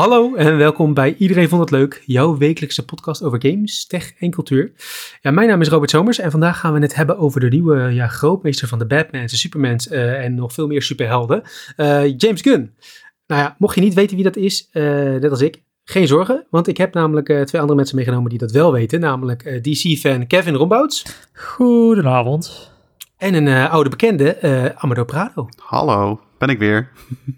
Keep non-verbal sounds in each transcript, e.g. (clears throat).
Hallo en welkom bij Iedereen Vond Het Leuk, jouw wekelijkse podcast over games, tech en cultuur. Ja, mijn naam is Robert Somers en vandaag gaan we het hebben over de nieuwe ja, grootmeester van de Batmans, de Supermans uh, en nog veel meer superhelden, uh, James Gunn. Nou ja, mocht je niet weten wie dat is, uh, net als ik, geen zorgen, want ik heb namelijk twee andere mensen meegenomen die dat wel weten, namelijk DC-fan Kevin Rombouts. Goedenavond. En een oude bekende, Amador Prado. Hallo, ben ik weer.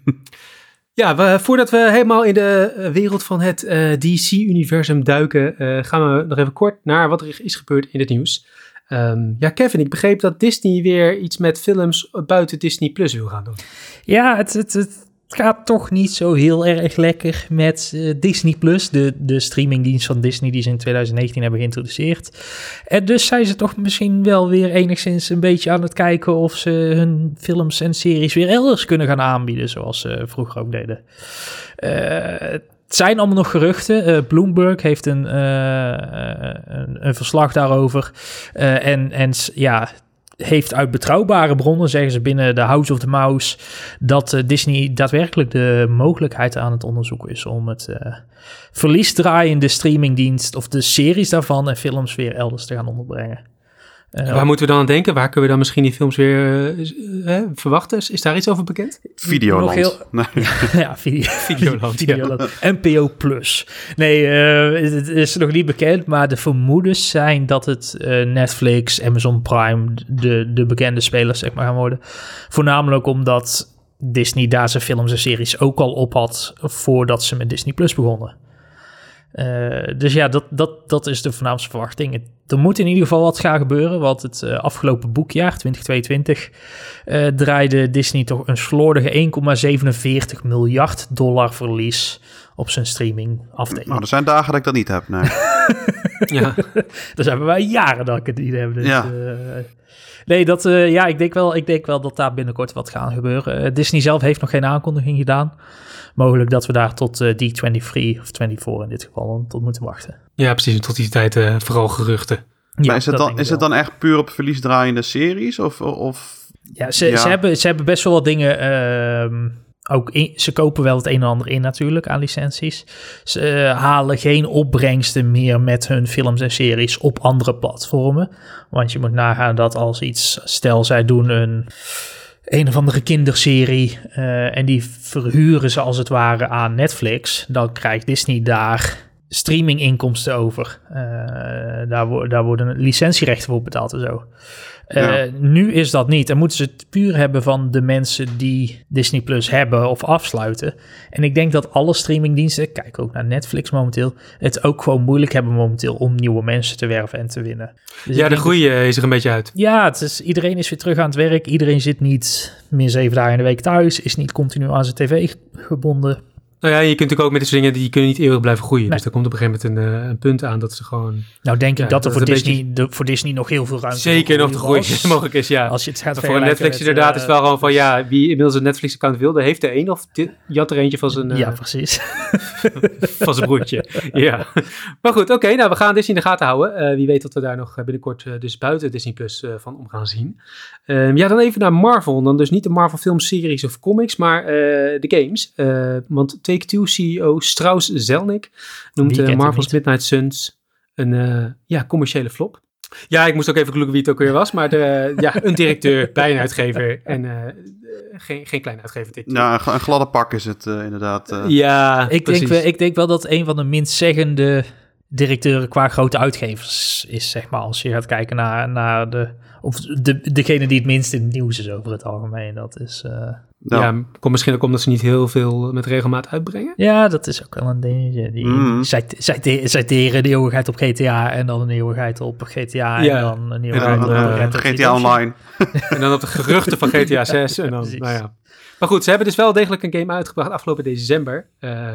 (laughs) Ja, voordat we helemaal in de eh, wereld van het eh, DC-universum duiken, uh, gaan we nog even kort naar wat er is gebeurd in het nieuws. Um, ja, Kevin, ik begreep dat Disney weer iets met films buiten Disney Plus wil gaan doen. Ja, het, het, het gaat toch niet zo heel erg lekker met uh, Disney Plus, de, de streamingdienst van Disney die ze in 2019 hebben geïntroduceerd. En dus zijn ze toch misschien wel weer enigszins een beetje aan het kijken of ze hun films en series weer elders kunnen gaan aanbieden, zoals ze vroeger ook deden. Uh, het zijn allemaal nog geruchten. Bloomberg heeft een, een, verslag daarover. En, en ja, heeft uit betrouwbare bronnen, zeggen ze binnen de House of the Mouse, dat uh, Disney daadwerkelijk de mogelijkheid aan het onderzoeken is om het uh, verliesdraaiende streamingdienst of de series daarvan en films weer elders te gaan onderbrengen. Uh, waar moeten we dan aan denken? Waar kunnen we dan misschien die films weer uh, verwachten? Is, daar iets over bekend? Videoland. Heel, (laughs) nee. (laughs) ja, video, Videoland. Videoland. NPO Plus. Nee, uh, het is nog niet bekend, maar de vermoedens zijn dat het Netflix, Amazon Prime, de, de bekende spelers zeg maar gaan worden. Voornamelijk omdat Disney daar zijn films en series ook al op had voordat ze met Disney Plus begonnen. Uh, dus ja, dat, dat, dat is de voornaamste verwachting. Er moet in ieder geval wat gaan gebeuren, want het uh, afgelopen boekjaar, 2022, uh, draaide Disney toch een slordige 1,47 miljard dollar verlies op zijn streaming afdeling. Nou, er zijn dagen dat ik dat niet heb, nee. (laughs) (laughs) ja. dat hebben wij jaren dat ik het niet heb. Dus, ja. Nee, dat, ja, ik, denk wel, ik denk wel dat daar binnenkort wat gaat gebeuren. Disney zelf heeft nog geen aankondiging gedaan mogelijk dat we daar tot uh, D23 of 24 in dit geval tot moeten wachten. Ja, precies. Tot die tijd uh, vooral geruchten. Ja, maar is het, dan, is het dan echt puur op verliesdraaiende series? Of, of... Ja, ze, ja. Ze, hebben, ze hebben best wel wat dingen... Ook ze kopen wel het een en ander in natuurlijk aan licenties. Ze uh, halen geen opbrengsten meer met hun films en series op andere platformen. Want je moet nagaan dat als iets, stel zij doen een een of andere kinderserie uh, en die verhuren ze als het ware aan Netflix, dan krijgt Disney daar streaminginkomsten over. Uh, daar, daar worden licentierechten voor betaald en zo. Uh, Nu is dat niet. Dan moeten ze het puur hebben van de mensen die Disney Plus hebben of afsluiten. En ik denk dat alle streamingdiensten, kijk ook naar Netflix momenteel, het ook gewoon moeilijk hebben momenteel om nieuwe mensen te werven en te winnen. Dus ja, de groei is er een beetje uit. Ja, het is, iedereen is weer terug aan het werk. Iedereen zit niet meer zeven dagen in de week thuis, is niet continu aan zijn tv gebonden. Nou ja, je kunt natuurlijk ook met deze dingen, die kunnen niet eeuwig blijven groeien. Dus er komt op een gegeven moment een, uh, een, punt aan dat ze gewoon... Nou denk ik dat er voor, Disney, beetje... de, voor Disney nog heel veel ruimte Zeker nog te groeien (laughs) mogelijk is, ja. Als je het gaat Voor Netflix inderdaad uh, is het wel gewoon van, ja, wie inmiddels een Netflix-account wilde, heeft er één of jat er eentje van zijn... Uh, ja, precies. (laughs) van zijn broertje, (laughs) ja. Maar goed, oké, okay, nou we gaan Disney in de gaten houden. wie weet dat we daar nog binnenkort dus buiten Disney Plus van om gaan zien. Um, ja, dan even naar Marvel. Dan dus niet de Marvel filmseries of comics, maar de games. want Take-Two CEO Strauss Zelnick noemt uh, Marvel's Midnight Suns een uh, ja, commerciële flop. Ja, ik moest ook even googlen wie het ook weer was, maar de, (laughs) ja, een directeur bij een uitgever en uh, geen, geen klein uitgever. Dit nou, een gladde pak is het inderdaad. ja, ik denk, wel, ik denk wel dat een van de minst zeggende directeuren qua grote uitgevers is, zeg maar, als je gaat kijken naar, naar de, of de, degene die het minst in het nieuws is over het algemeen. Dat is. Ja, komt misschien ook omdat ze niet heel veel met regelmaat uitbrengen. Ja, dat is ook wel een dingetje. Die mm. citeren de eeuwigheid op GTA en dan een eeuwigheid op GTA en dan een eeuwigheid op uh, GTA Online. (laughs) en dan op de geruchten van GTA 6 en dan, (laughs) nou ja. Maar goed, ze hebben dus wel degelijk een game uitgebracht afgelopen december. Uh,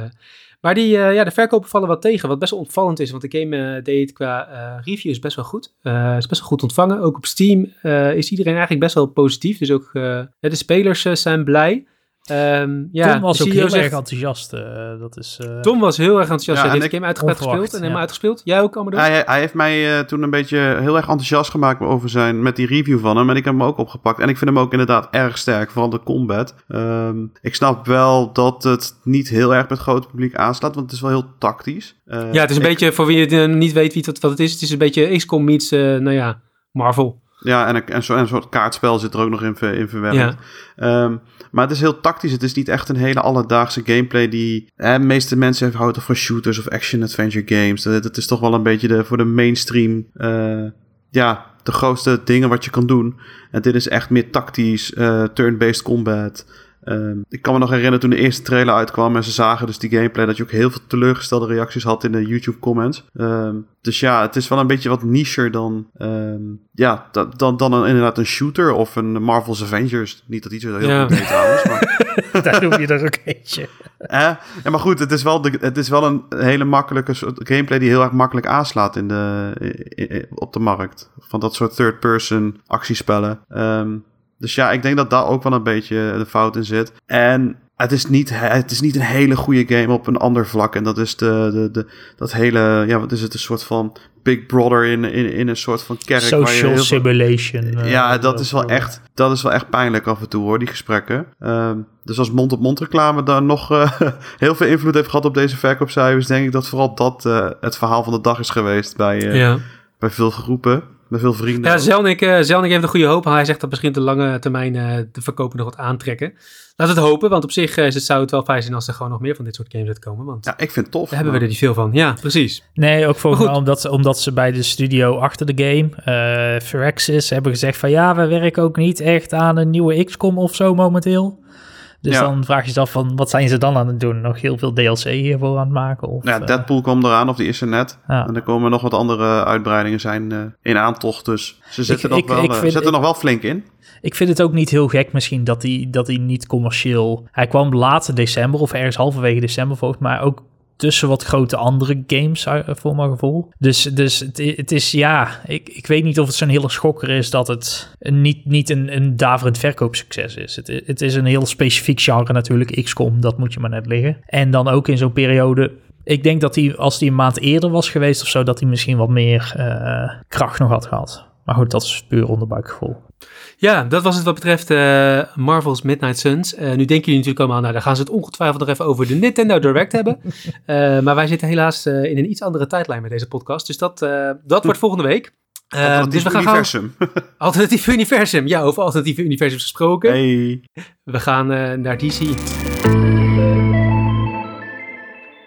maar die, uh, ja, de verkopen vallen wat tegen, wat best wel opvallend is, want de game uh, deed qua uh, reviews best wel goed. is best wel goed ontvangen. Ook op Steam is iedereen eigenlijk best wel positief, dus ook de spelers zijn blij. Ehm, ja, Tom was ook CEO heel zegt- erg enthousiast. eh, dat is, eh, Tom was heel erg enthousiast. Ja, Hij heeft ik- game uitgebreid gespeeld en helemaal ja. uitgespeeld. Jij ook, Amador? Hij, hij heeft mij eh, toen een beetje heel erg enthousiast gemaakt over zijn, met die review van hem. En ik heb hem ook opgepakt. En ik vind hem ook inderdaad erg sterk, vooral de combat. Ehm, ik snap wel dat het niet heel erg met het grote publiek aanslaat, want het is wel heel tactisch. Eh, ja, het is een ik- beetje, voor wie het niet weet wie het, wat het is, het is een beetje XCOM meets, eh, nou ja, Marvel. Ja, en een, en zo, en een soort kaartspel zit er ook nog in, in verwerkt. Ja. Ehm, maar het is heel tactisch. Het is niet echt een hele alledaagse gameplay die... Hè, de meeste mensen houden van shooters of action-adventure games. Dat, dat is toch wel een beetje de, voor de mainstream... eh, ja, de grootste dingen wat je kan doen. En dit is echt meer tactisch, eh, turn-based combat. Ehm, ik kan me nog herinneren toen de eerste trailer uitkwam en ze zagen dus die gameplay, dat je ook heel veel teleurgestelde reacties had in de YouTube comments. Ehm, dus ja, het is wel een beetje wat nicher dan, ehm, ja, da- dan, dan een, inderdaad een shooter of een Marvel's Avengers. Niet dat iets heel Ja. goed trouwens, maar... (laughs) daar noem je er ook eentje. Eh, ja, maar goed, het is, wel de, het is wel een hele makkelijke soort gameplay die heel erg makkelijk aanslaat in de, op de markt. Van dat soort third-person actiespellen. Ehm, dus ja, ik denk dat daar ook wel een beetje de fout in zit. En het is niet, het is niet een hele goede game op een ander vlak. En dat is de, de, de, dat hele, ja, wat is het, een soort van Big Brother in, in, in een soort van kerk. waar je Social heel simulation. eh, ja, dat is wel echt, dat is wel echt pijnlijk af en toe hoor, die gesprekken. Ehm, dus als mond-op-mond reclame daar nog eh, (laughs) heel veel invloed heeft gehad op deze verkoopcijfers, denk ik dat vooral dat eh, het verhaal van de dag is geweest bij, eh, ja. bij veel groepen, bij veel vrienden. Ja, Zelnik, eh, Zelnik heeft een goede hoop. Hij zegt dat misschien op de lange termijn eh, de verkopen nog wat aantrekken. Laten we het hopen, want op zich eh, is het, zou het wel fijn zijn als er gewoon nog meer van dit soort games uitkomen. Want Ja, ik vind het tof. daar hebben we er niet veel van. Ja, precies. Nee, ook volgens mij omdat, omdat ze bij de studio achter de game, eh Firaxis, hebben gezegd van ja, we werken ook niet echt aan een nieuwe XCOM of zo momenteel. Dus Ja. dan vraag je je af van, wat zijn ze dan aan het doen? Nog heel veel DLC hiervoor aan het maken? Of, Ja, eh, Deadpool kwam eraan, of die is er net. ja. En er komen nog wat andere uitbreidingen zijn eh, in aantocht. Dus ze zitten, nog, ik- wel, ik eh, vind- zitten nog wel flink in. Ik vind het ook niet heel gek misschien dat hij dat niet commercieel... Hij kwam later december of ergens halverwege december volgens mij ook tussen wat grote andere games eh, voor mijn gevoel. Dus, dus het, het is ja, ik, ik weet niet of het zo'n hele schokker is dat het niet, niet een, een daverend verkoopsucces is. Het, het is een heel specifiek genre natuurlijk, XCOM, dat moet je maar net liggen. En dan ook in zo'n periode... Ik denk dat hij, als hij een maand eerder was geweest of zo, dat hij misschien wat meer eh, kracht nog had gehad. Maar goed, dat is puur onderbuikgevoel. Ja, dat was het wat betreft eh, Marvel's Midnight Suns. Eh, nu denken jullie natuurlijk allemaal, nou, daar gaan ze het ongetwijfeld nog even over de Nintendo Direct hebben. (laughs) Eh, maar wij zitten helaas in een iets andere tijdlijn met deze podcast. Dus dat, dat wordt volgende week. Alternatief dus we gaan universum. (laughs) gaan... Alternatief universum. Ja, over alternatieve universums gesproken. hey. We gaan naar DC.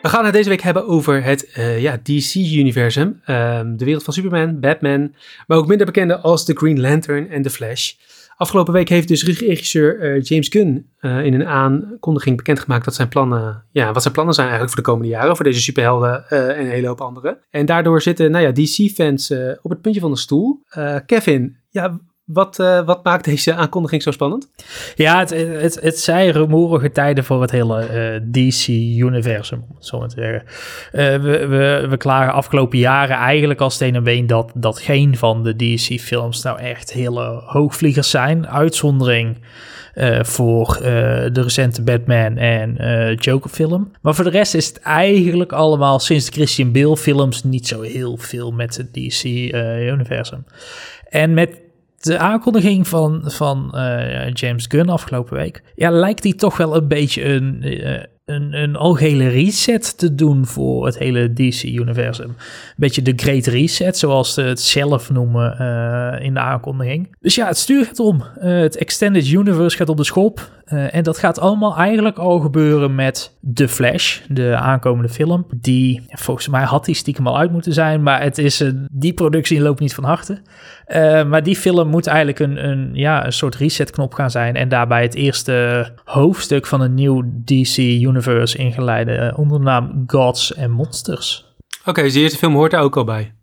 We gaan het deze week hebben over het eh, ja, DC-universum. Ehm, de wereld van Superman, Batman, maar ook minder bekende als The Green Lantern en The Flash. Afgelopen week heeft dus regisseur eh, James Gunn eh, in een aankondiging bekendgemaakt dat zijn plannen, ja, wat zijn plannen zijn eigenlijk voor de komende jaren, voor deze superhelden en een hele hoop andere. En daardoor zitten nou ja, DC-fans op het puntje van de stoel. Kevin, ja, wat, eh, wat maakt deze aankondiging zo spannend? Ja, het, het, het zijn rumoerige tijden voor het hele eh, DC-universum, zo maar te zeggen. Eh, we, we, we klagen afgelopen jaren eigenlijk als steen en been dat, dat geen van de DC-films nou echt hele hoogvliegers zijn. Uitzondering voor de recente Batman en eh, Joker-film. Maar voor de rest is het eigenlijk allemaal sinds de Christian Bale-films niet zo heel veel met het DC-universum. en met de aankondiging van, van eh, James Gunn afgelopen week, ja, lijkt hij toch wel een beetje een, eh, een, een algehele reset te doen voor het hele DC-universum. Een beetje de Great Reset, zoals ze het zelf noemen eh, in de aankondiging. Dus ja, het stuur gaat om. Eh, het Extended Universe gaat op de schop. Eh, en dat gaat allemaal eigenlijk al gebeuren met The Flash, de aankomende film. Die, volgens mij had die stiekem al uit moeten zijn, maar het is, die productie loopt niet van harte. Maar die film moet eigenlijk een, een, ja, een soort resetknop gaan zijn. En daarbij het eerste hoofdstuk van een nieuw DC Universe ingeleiden. eh, onder de naam Gods and Monsters. Oké, dus de eerste film hoort daar ook al bij.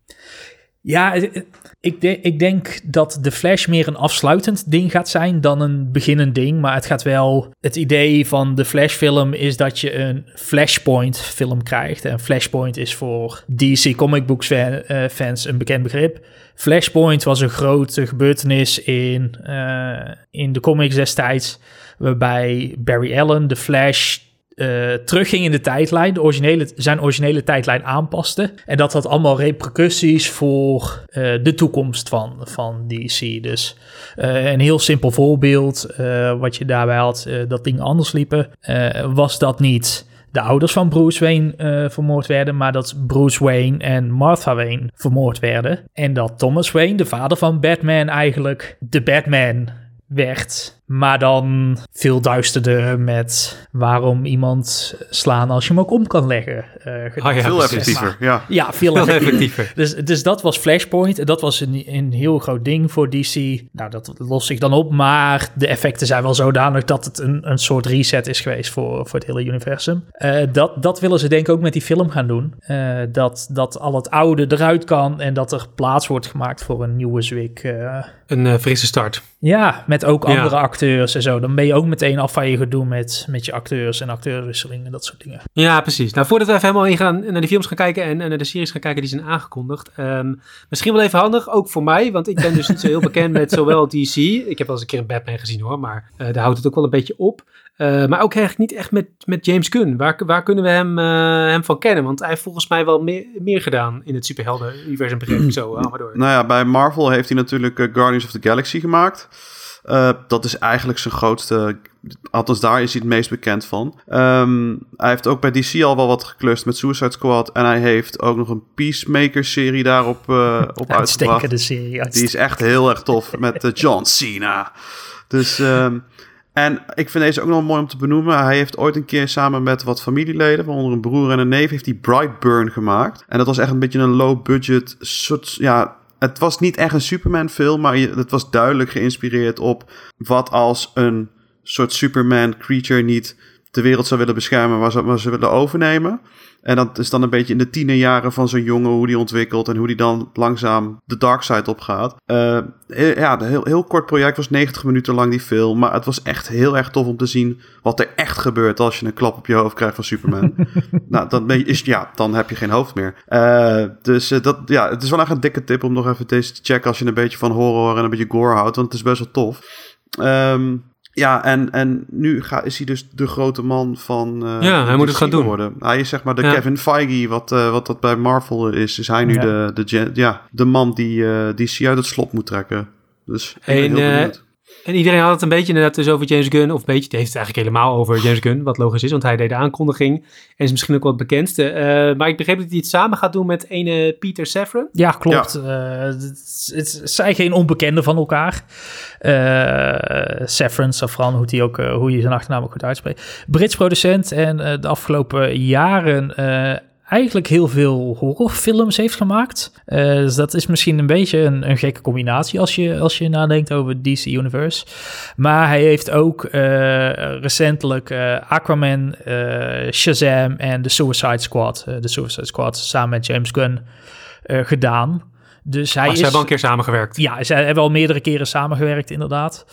Ja, ik, de, ik denk dat de Flash meer een afsluitend ding gaat zijn dan een beginnend ding. Maar het gaat wel. Het idee van de Flash-film is dat je een Flashpoint-film krijgt. En Flashpoint is voor DC comic books fans een bekend begrip. Flashpoint was een grote gebeurtenis in, uh, in de comics destijds. Waarbij Barry Allen de Flash uh, terugging in de tijdlijn, de originele, zijn originele tijdlijn aanpaste. En dat had allemaal repercussies voor uh, de toekomst van, van DC. Dus uh, een heel simpel voorbeeld wat je daarbij had, dat dingen anders liepen, was dat niet de ouders van Bruce Wayne vermoord werden, maar dat Bruce Wayne en Martha Wayne vermoord werden. En dat Thomas Wayne, de vader van Batman, eigenlijk de Batman werd. Maar dan veel duisterder met waarom iemand slaan als je hem ook om kan leggen. Uh, ah, ja, veel effectiever, ja. Ja, veel, (laughs) effectiever. Dus, dus dat was Flashpoint. En dat was een, een heel groot ding voor DC. Nou, dat lost zich dan op. Maar de effecten zijn wel zodanig dat het een, een soort reset is geweest voor, voor het hele universum. Uh, dat, dat willen ze denk ik ook met die film gaan doen. Uh, dat, dat al het oude eruit kan en dat er plaats wordt gemaakt voor een nieuwe Zwick. een frisse start. Ja, met ook andere acteurs en zo. Dan ben je ook meteen af van je gedoe met, met je acteurs en acteurswisselingen en dat soort dingen. Ja, precies. Nou, voordat we even helemaal ingaan naar de films gaan kijken en, en naar de series gaan kijken die zijn aangekondigd. Ehm, misschien wel even handig, ook voor mij, want ik ben dus niet zo heel bekend met zowel DC. Ik heb wel eens een keer een Batman gezien hoor, maar uh, daar houdt het ook wel een beetje op. Uh, maar ook eigenlijk niet echt met, met James Gunn. Waar, waar kunnen we hem, uh, hem van kennen? Want hij heeft volgens mij wel meer, meer gedaan in het superhelden-universum. Begreep ik zo allemaal door. Nou ja, bij Marvel heeft hij natuurlijk Guardians of the Galaxy gemaakt. Uh, dat is eigenlijk zijn grootste. Althans, daar is hij het meest bekend van. Um, hij heeft ook bij DC al wel wat geklust met Suicide Squad. En hij heeft ook nog een Peacemaker-serie daarop uh, (laughs) op uitgebracht. serie. Die is echt heel erg tof met uh, John Cena. Dus. Um, en ik vind deze ook nog mooi om te benoemen. Hij heeft ooit een keer samen met wat familieleden, waaronder een broer en een neef, heeft hij Brightburn gemaakt. En dat was echt een beetje een low-budget soort, ja, het was niet echt een Superman-film, maar het was duidelijk geïnspireerd op wat als een soort Superman-creature niet de wereld zou willen beschermen, waar ze, waar ze willen overnemen. En dat is dan een beetje in de tienerjaren van zo'n jongen, hoe die ontwikkelt en hoe die dan langzaam de dark side op gaat. Uh, ja, een heel, heel kort project, was 90 minuten lang die film. Maar het was echt heel erg tof om te zien wat er echt gebeurt als je een klap op je hoofd krijgt van Superman. (laughs) nou, dan, ben je, is, ja, dan heb je geen hoofd meer. Uh, dus uh, dat, ja, het is wel echt een dikke tip om nog even deze te checken als je een beetje van horror en een beetje gore houdt, want het is best wel tof. Um, ja, en, en nu ga, is hij dus de grote man van. Uh, ja, hij moet het gaan doen. Worden. Hij is zeg maar de Kevin Feige, wat, uh, wat dat bij Marvel is. Is hij nu de, de, ja, de man die uh, DC uit het slot moet trekken. Dus ik ben heel benieuwd. En iedereen had het een beetje inderdaad dus over James Gunn. Of een beetje, het heeft het eigenlijk helemaal over James Gunn. Wat logisch is, want hij deed de aankondiging. En is misschien ook wel het bekendste. Uh, maar ik begreep dat hij het samen gaat doen met ene Peter Safran. Ja, klopt. Ja. Uh, het, het, zijn geen onbekenden van elkaar. Uh, Safran, Safran, hoe, die ook, hoe je zijn achternaam ook goed uitspreekt. Brits producent en de afgelopen jaren eigenlijk heel veel horrorfilms heeft gemaakt. Uh, dus dat is misschien een beetje een, een, gekke combinatie als je, als je nadenkt over DC Universe. Maar hij heeft ook uh, recentelijk uh, Aquaman, Shazam en The Suicide Squad, de Suicide Squad, samen met James Gunn gedaan. Dus hij oh, ze hebben al een keer samengewerkt. Ja, ze hebben al meerdere keren samengewerkt, inderdaad.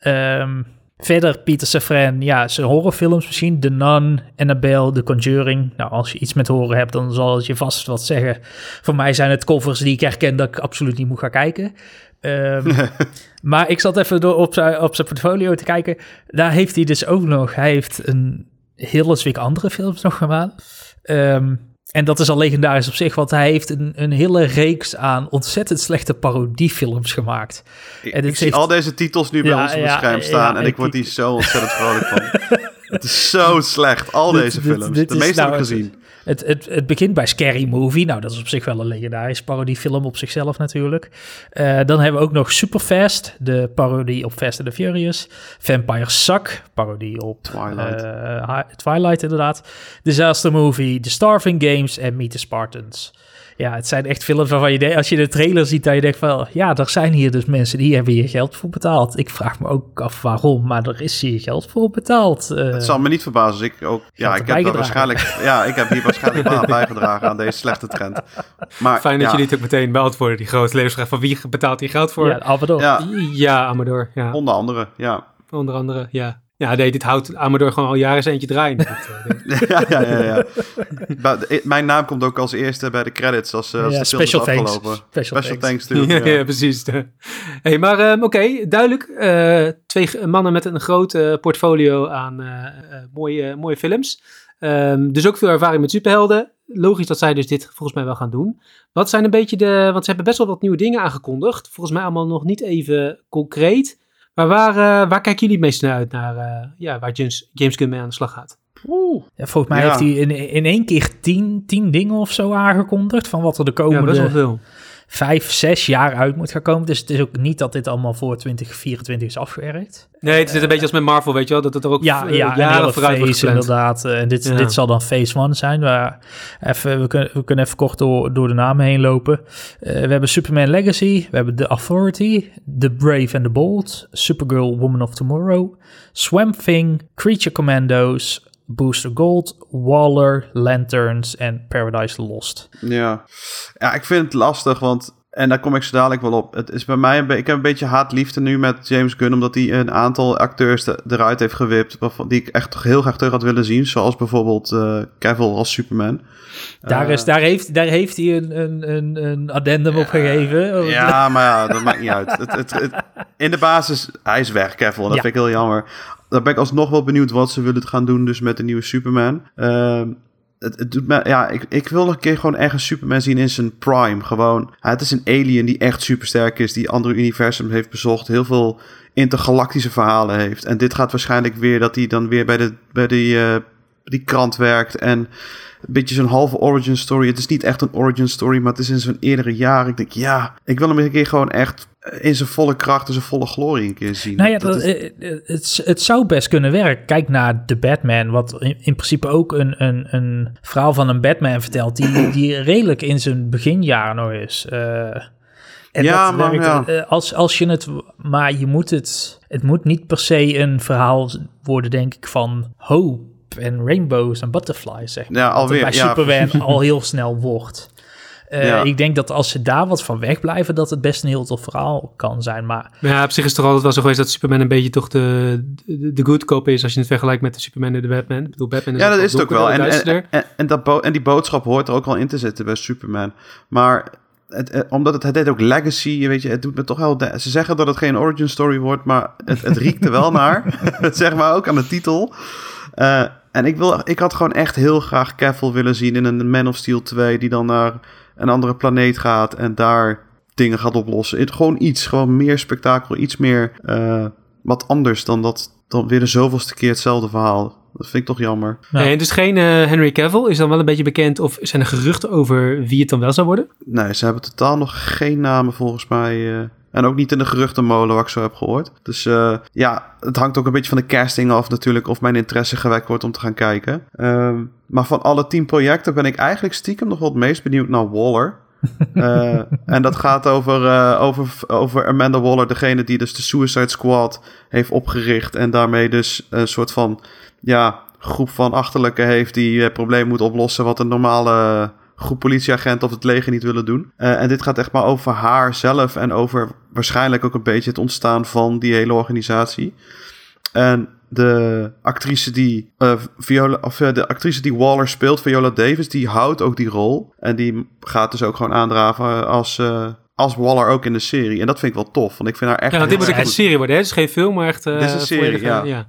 Um, Verder Peter Safran, ja, zijn horrorfilms misschien. The Nun, Annabelle, The Conjuring. Nou, als je iets met horror hebt, dan zal het je vast wat zeggen. Voor mij zijn het covers die ik herken dat ik absoluut niet moet gaan kijken. Um, (laughs) maar ik zat even door op zijn, op zijn portfolio te kijken. Daar heeft hij dus ook nog... Hij heeft een hele zwik andere films nog gemaakt. Um, en dat is al legendarisch op zich, want hij heeft een, een hele reeks aan ontzettend slechte parodiefilms gemaakt. Ik, en ik zie al deze titels nu bij ons op het scherm staan en ik word hier zo ontzettend vrolijk van. (laughs) het is zo slecht, al deze films. de meeste nou, heb ik gezien. Het, het, het begint bij Scary Movie. Nou, dat is op zich wel een legendarische parodiefilm op zichzelf natuurlijk. Uh, dan hebben we ook nog Superfast, de parodie op Fast and the Furious. Vampire Suck, parodie op Twilight, uh, Twilight inderdaad. Disaster Movie, The Starving Games en Meet the Spartans. Ja, het zijn echt films waarvan je denkt, als je de trailer ziet, dat je denkt van, ja, er zijn hier dus mensen die hebben hier geld voor betaald. Ik vraag me ook af waarom, maar er is hier geld voor betaald. Uh, het zal me niet verbazen als ik ook, ja, ik heb waarschijnlijk, ja, ik heb hier waarschijnlijk wel (laughs) bijgedragen aan deze slechte trend. Maar, Fijn dat jullie het ook meteen beantwoorden, die grote levensvraag van wie betaalt hier geld voor? Ja, Amador. Ja, ja Amador, ja. Onder andere, ja. Onder andere, ja. Ja, nee, dit houdt Amador gewoon al jaren eens eentje draaien. (laughs) ja, ja, ja, ja. Mijn naam komt ook als eerste bij de credits als, als ja, de special thanks. afgelopen. Special, special thanks. thanks (laughs) ja, ja. precies. Hey, maar um, oké, duidelijk. Uh, twee mannen met een groot uh, portfolio aan uh, mooie, mooie films. Um, dus ook veel ervaring met superhelden. Logisch dat zij dus dit volgens mij wel gaan doen. Wat zijn een beetje de... Want ze hebben best wel wat nieuwe dingen aangekondigd. Volgens mij allemaal nog niet even concreet. Maar waar, uh, waar kijken jullie het meest naar uit? Naar, uh, ja, waar James, James Gunn mee aan de slag gaat? Oeh. Ja, volgens mij heeft hij in, in één keer tien, tien dingen of zo aangekondigd. Van wat er de komende... Ja, best wel veel vijf, zes jaar uit moet gaan komen. Dus het is ook niet dat dit allemaal voor 2024 is afgewerkt. Nee, het is een beetje als met Marvel, weet je wel, dat het er ook ja, ja, jaren vooruit wordt inderdaad. En uh, dit, dit zal dan Phase 1 zijn. Waar even, we, kunnen, we kunnen even kort door, door de namen heen lopen. Uh, we hebben Superman Legacy, we hebben The Authority, The Brave and the Bold, Supergirl Woman of Tomorrow, Swamp Thing, Creature Commandos, Booster Gold, Waller, Lanterns en Paradise Lost. Ja. ja, ik vind het lastig, want en daar kom ik zo dadelijk wel op. Het is bij mij een ik heb een beetje haatliefde nu met James Gunn, omdat hij een aantal acteurs eruit heeft gewipt, die ik echt heel graag terug had willen zien, zoals bijvoorbeeld uh, Cavill als Superman. Daar, is, uh, daar, heeft, daar heeft hij een, een, een, een addendum op gegeven. Ja, maar ja, dat maakt niet uit. Het, het, in de basis, hij is weg, Cavill, dat vind ik heel jammer dan ben ik alsnog wel benieuwd wat ze willen gaan doen dus met de nieuwe Superman. Uh, het, het, doet me, ja, ik, ik wil nog een keer gewoon echt een Superman zien in zijn prime. Gewoon, het is een alien die echt supersterk is, die andere universum heeft bezocht, heel veel intergalactische verhalen heeft. En dit gaat waarschijnlijk weer dat hij dan weer bij, de, bij die, uh, die krant werkt en een beetje zo'n halve origin story. Het is niet echt een origin story, maar het is in zo'n eerdere jaar. Ik denk, ja, ik wil hem een keer gewoon echt in zijn volle kracht en zijn volle glorie een keer zien. Nou ja, dat, eh, eh, het, het zou best kunnen werken. Kijk naar The Batman, wat in, in principe ook een, een, een verhaal van een Batman vertelt, die, (clears throat) die redelijk in zijn beginjaren nog is. Uh, en ja, maar ja. als, als je het, maar je moet het, het moet niet per se een verhaal worden, denk ik, van hope en rainbows en butterflies, zeg maar. Ja, alweer. bij Superman (laughs) al heel snel wordt. Uh, Ik denk dat als ze daar wat van wegblijven, dat het best een heel tof verhaal kan zijn. Maar ja, op zich is het toch altijd wel zo geweest dat Superman een beetje toch de, de, de good cop is als je het vergelijkt met de Superman en de Batman. Ik bedoel, Batman is ja, dat is het ook wel. En, en, en, en, dat en die boodschap hoort er ook wel in te zitten bij Superman. Maar het, omdat het, het deed ook legacy, weet je, het doet me toch wel... Ze zeggen dat het geen origin story wordt, maar het, het riekt er wel naar. (laughs) zeg maar ook aan de titel. Uh, en ik, wil, ik had gewoon echt heel graag Cavill willen zien in een Man of Steel 2... die dan naar een andere planeet gaat en daar dingen gaat oplossen. Het, gewoon iets, gewoon meer spektakel, iets meer uh, wat anders dan dat dan weer de zoveelste keer hetzelfde verhaal. Dat vind ik toch jammer. Nee, dus geen uh, Henry Cavill is dan wel een beetje bekend of zijn er geruchten over wie het dan wel zou worden? Nee, ze hebben totaal nog geen namen volgens mij. Uh, en ook niet in de geruchtenmolen wat ik zo heb gehoord. Dus uh, ja, het hangt ook een beetje van de casting af natuurlijk of mijn interesse gewekt wordt om te gaan kijken. Uh, maar van alle tien projecten ben ik eigenlijk stiekem nog wel het meest benieuwd naar Waller. uh, (laughs) en dat gaat over, uh, over, over Amanda Waller, degene die dus de Suicide Squad heeft opgericht. En daarmee dus een soort van ja, groep van achterlijke heeft die uh, probleem moet oplossen. Wat een normale groep politieagenten of het leger niet willen doen. en dit gaat echt maar over haar zelf en over waarschijnlijk ook een beetje het ontstaan van die hele organisatie. En de actrice die uh, Viola, of uh, de actrice die Waller speelt, Viola Davis, die houdt ook die rol. En die gaat dus ook gewoon aandraven als, uh, als Waller ook in de serie. En dat vind ik wel tof, want ik vind haar echt... Ja, dit moet echt een serie worden, hè? Het is geen film, maar echt... dit is een serie, ja. ja.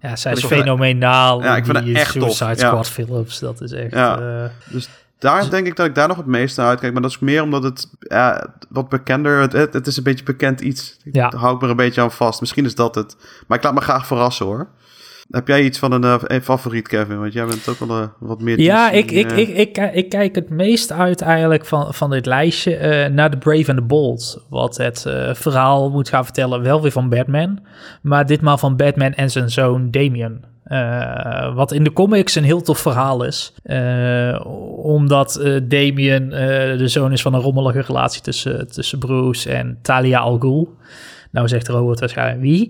Ja, zij is fenomenaal. Ja, ik vind echt Suicide tof. Squad ja. films, dat is echt... Ja, dus daar denk ik dat ik daar nog het meest naar uitkijk. Maar dat is meer omdat het ja, wat bekender... Het, het, is een beetje bekend iets. Ja. Daar hou ik me een beetje aan vast. Misschien is dat het. Maar ik laat me graag verrassen hoor. Heb jij iets van een, uh, een favoriet, Kevin? Want jij bent ook wel uh, wat meer... Ja, DC, ik, ik, ik, ik, ik, kijk het meest uit eigenlijk van, van dit lijstje naar The Brave and the Bold. Wat het verhaal moet gaan vertellen, wel weer van Batman. Maar ditmaal van Batman en zijn zoon Damien. Uh, wat in de comics een heel tof verhaal is. Uh, omdat uh, Damien de zoon is van een rommelige relatie tussen, tussen Bruce en Talia al Ghul. Nou zegt Robert waarschijnlijk wie.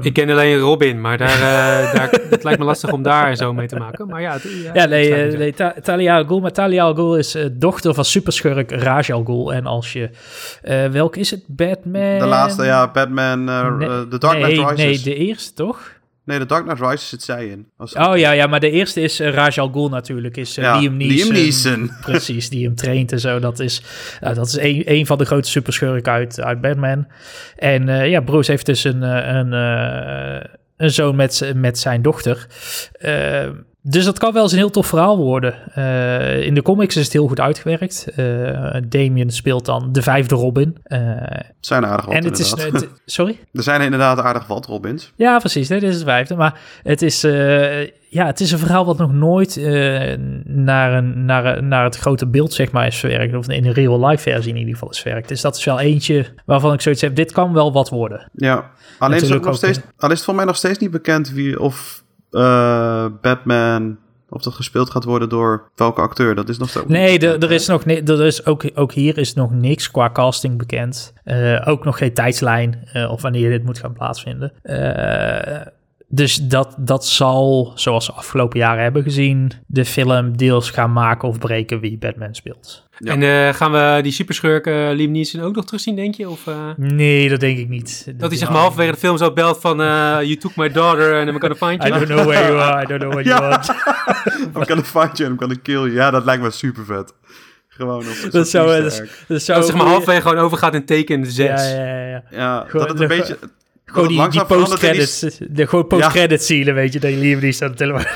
ik ken alleen Robin, maar daar, (laughs) daar, het lijkt me lastig om daar zo mee te maken. Maar ja, ja, ja nee, nee Ta Talia al Ghul. Maar Talia al Ghul is dochter van superschurk Raj al Ghul. En als je... welke is het? Batman? De laatste, ja. Batman, The Dark Knight nee, Rises. Nee, de eerste, toch? Nee, de Dark Knight Rises zit zij in. oh ja, ja, maar de eerste is uh, Raj Al Ghul natuurlijk. Is uh, ja, Liam Neeson. Liam Neeson. (laughs) Precies, die hem traint en zo. Dat is, uh, dat is een, een van de grote superschurken uit, uit Batman. En ja, Bruce heeft dus een, een, een zoon met, met zijn dochter. Dus dat kan wel eens een heel tof verhaal worden. Uh, in de comics is het heel goed uitgewerkt. Uh, Damien speelt dan de vijfde Robin. Uh, zijn aardig wat, en het is, (laughs) Sorry? Er zijn inderdaad aardig wat Robins. Ja, precies. Dit is het vijfde. Maar het is, ja, het is een verhaal wat nog nooit naar, een, naar, naar het grote beeld zeg maar, is verwerkt. Of in een real-life versie in ieder geval is verwerkt. Dus dat is wel eentje waarvan ik zoiets heb. Dit kan wel wat worden. Ja, alleen is, het nog steeds, alleen is het voor mij nog steeds niet bekend wie of uh, Batman, of dat gespeeld gaat worden door welke acteur, dat is nog zo. Nee, er is nog er is ook, ook hier is nog niks qua casting bekend. Uh, ook nog geen tijdslijn uh, of wanneer dit moet gaan plaatsvinden. Dus dat, dat zal, zoals we afgelopen jaren hebben gezien, de film deels gaan maken of breken wie Batman speelt. Ja. En uh, gaan we die superschurk uh, Liam Neeson ook nog terugzien, denk je? Of, uh... Nee, dat denk ik niet. Dat, dat hij zeg maar halverwege de film zo belt van... you took my daughter and I'm gonna find you. I don't know where you are, I don't know what you want. (laughs) I'm gonna find you and I'm gonna kill you. Ja, dat lijkt me super vet. Gewoon op dat zou, dat, dat zou dat zeg maar halverwege gewoon overgaat in teken 6. Ja, ja, ja. ja. ja dat het een beetje gewoon die, die post-credits, die... de gewoon post-credits ja. weet je, dat je liever niet staat te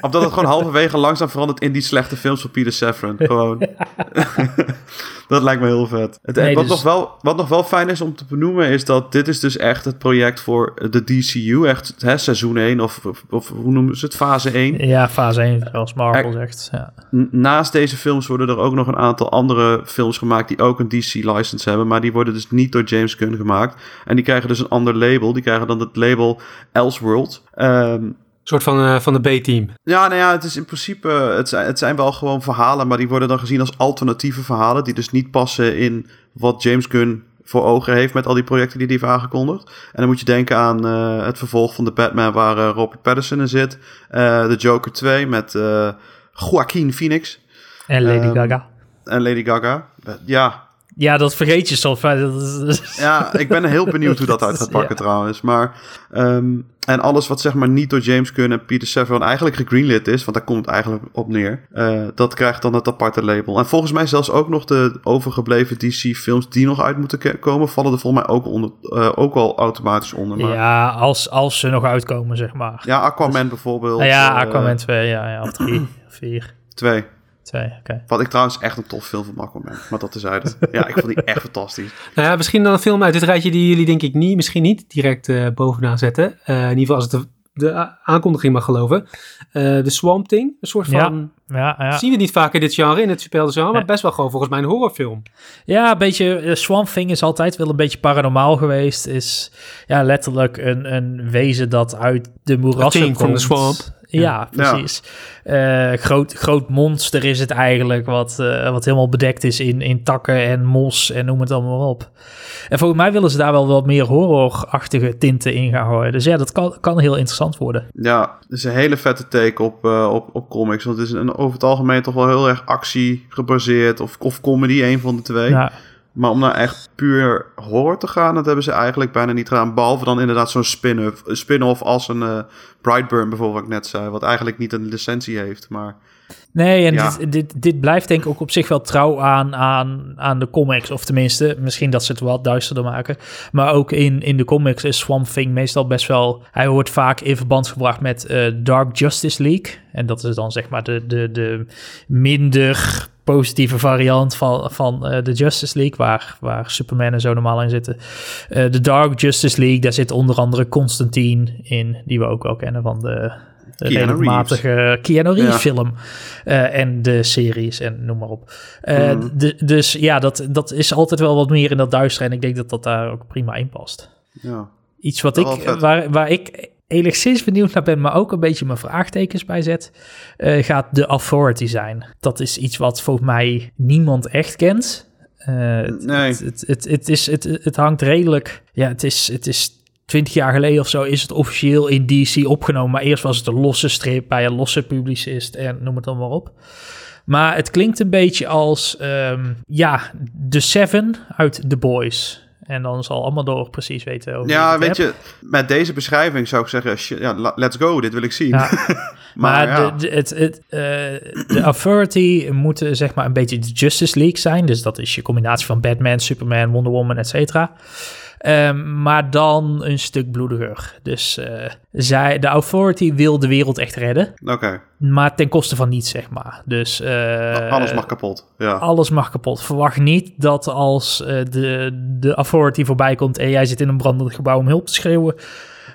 Of dat het gewoon halverwege langzaam verandert in die slechte films van Peter Safran. (laughs) Gewoon. (laughs) dat lijkt me heel vet. Het, nee, wat, dus... nog wel, wat nog wel fijn is om te benoemen is dat dit is dus echt het project voor de DCU. Echt hè, seizoen 1 of, of, of, hoe noemen ze het? Fase 1. Ja, fase 1 zoals Marvel er, zegt. Ja. Naast deze films worden er ook nog een aantal andere films gemaakt die ook een DC-license hebben. Maar die worden dus niet door James Gunn gemaakt. En die krijgen dus een ander label. Die krijgen dan het label Elseworld. Um, soort van, uh, van de B-team. Ja, nou ja, het is in principe, het zijn, het zijn wel gewoon verhalen, maar die worden dan gezien als alternatieve verhalen, die dus niet passen in wat James Gunn voor ogen heeft met al die projecten die hij heeft aangekondigd. En dan moet je denken aan uh, het vervolg van de Batman waar uh, Robert Pattinson in zit, de Joker 2 met Joaquin Phoenix. En Lady um, Gaga. En Lady Gaga. ja, ja, dat vergeet je soms. Ja, ik ben heel benieuwd hoe dat uit gaat (laughs) pakken trouwens. Maar, um, en alles wat zeg maar niet door James Gunn en Peter Safran eigenlijk gegreenlit is, want daar komt het eigenlijk op neer, uh, dat krijgt dan het aparte label. En volgens mij zelfs ook nog de overgebleven DC-films die nog uit moeten komen, vallen er volgens mij ook, onder, uh, ook al automatisch onder. Maar... Ja, als, als ze nog uitkomen, zeg maar. Ja, Aquaman dus, bijvoorbeeld. ja, Aquaman 2, ja, ja, of 3, 4. 2. Twee, oké. Wat ik trouwens echt een tof film van Aquaman. Maar dat is (laughs) uit. ja, ik vond die echt fantastisch. Nou ja, misschien dan een film uit dit rijtje die jullie denk ik niet, misschien niet direct uh, bovenaan zetten. Uh, in ieder geval als het de, de aankondiging mag geloven. Uh, de Swamp Thing, een soort van... Ja, ja, ja. Zien we niet vaak in dit genre, in het genre, maar best wel gewoon volgens mij een horrorfilm. Ja, een beetje... Swamp Thing is altijd wel een beetje paranormaal geweest. Is ja, letterlijk een, een wezen dat uit de moerassen komt. van de swamp. Ja, precies. Ja. Uh, groot, groot monster is het eigenlijk, wat, uh, wat helemaal bedekt is in, in takken en mos en noem het allemaal op. En volgens mij willen ze daar wel wat meer horrorachtige tinten in gaan gooien. Dus ja, dat kan, kan heel interessant worden. Ja, het is een hele vette take op, uh, op, op comics. Want het is een, over het algemeen toch wel heel erg actie gebaseerd. Of, of comedy, een van de twee. Ja. Maar om nou echt puur horror te gaan, dat hebben ze eigenlijk bijna niet gedaan. Behalve dan inderdaad zo'n spin-off, spin of een uh, Brightburn bijvoorbeeld, wat ik net zei. Wat eigenlijk niet een licentie heeft, maar... Nee, en dit, dit, dit, blijft denk ik ook op zich wel trouw aan, aan, aan de comics. Of tenminste, misschien dat ze het wat duisterder maken. Maar ook in, in de comics is Swamp Thing meestal best wel... Hij wordt vaak in verband gebracht met uh, Dark Justice League. En dat is dan zeg maar de, de, de minder positieve variant van, van eh, de Justice League, waar, waar Superman en zo normaal in zitten. Eh, de Dark Justice League, daar zit onder andere Constantine in, die we ook wel kennen van de, regelmatige Keanu Reeves Ja. film. Eh, en de series en noem maar op. Eh, Mhm. dus ja, dat, dat is altijd wel wat meer in dat duister. En ik denk dat dat daar ook prima in past. Ja. Iets wat ik, waar, waar ik enigszins benieuwd naar ben, maar ook een beetje mijn vraagtekens bij zet, eh, gaat de Authority zijn. Dat is iets wat volgens mij niemand echt kent. Het, Nee. het, het, het, het is, het, het hangt redelijk, ja, het is, het is 20 jaar geleden of zo is het officieel in DC opgenomen, maar eerst was het een losse strip bij een losse publicist en noem het dan maar op. Maar het klinkt een beetje als, ehm, ja, de Seven uit The Boys. En dan zal Amador precies weten over Ja, weet heb. je, met deze beschrijving zou ik zeggen, shit, ja, let's go, dit wil ik zien. Ja. (laughs) maar Maar ja, de, de, het, het, eh, de Authority moeten zeg maar een beetje de Justice League zijn. Dus dat is je combinatie van Batman, Superman, Wonder Woman, et cetera. Ehm, maar dan een stuk bloediger. Dus eh, zij, de Authority wil de wereld echt redden. oké, Maar ten koste van niets, zeg maar. Dus eh, alles mag kapot. Ja. alles mag kapot. Verwacht niet dat als eh, de, de Authority voorbij komt en jij zit in een brandend gebouw om hulp te schreeuwen,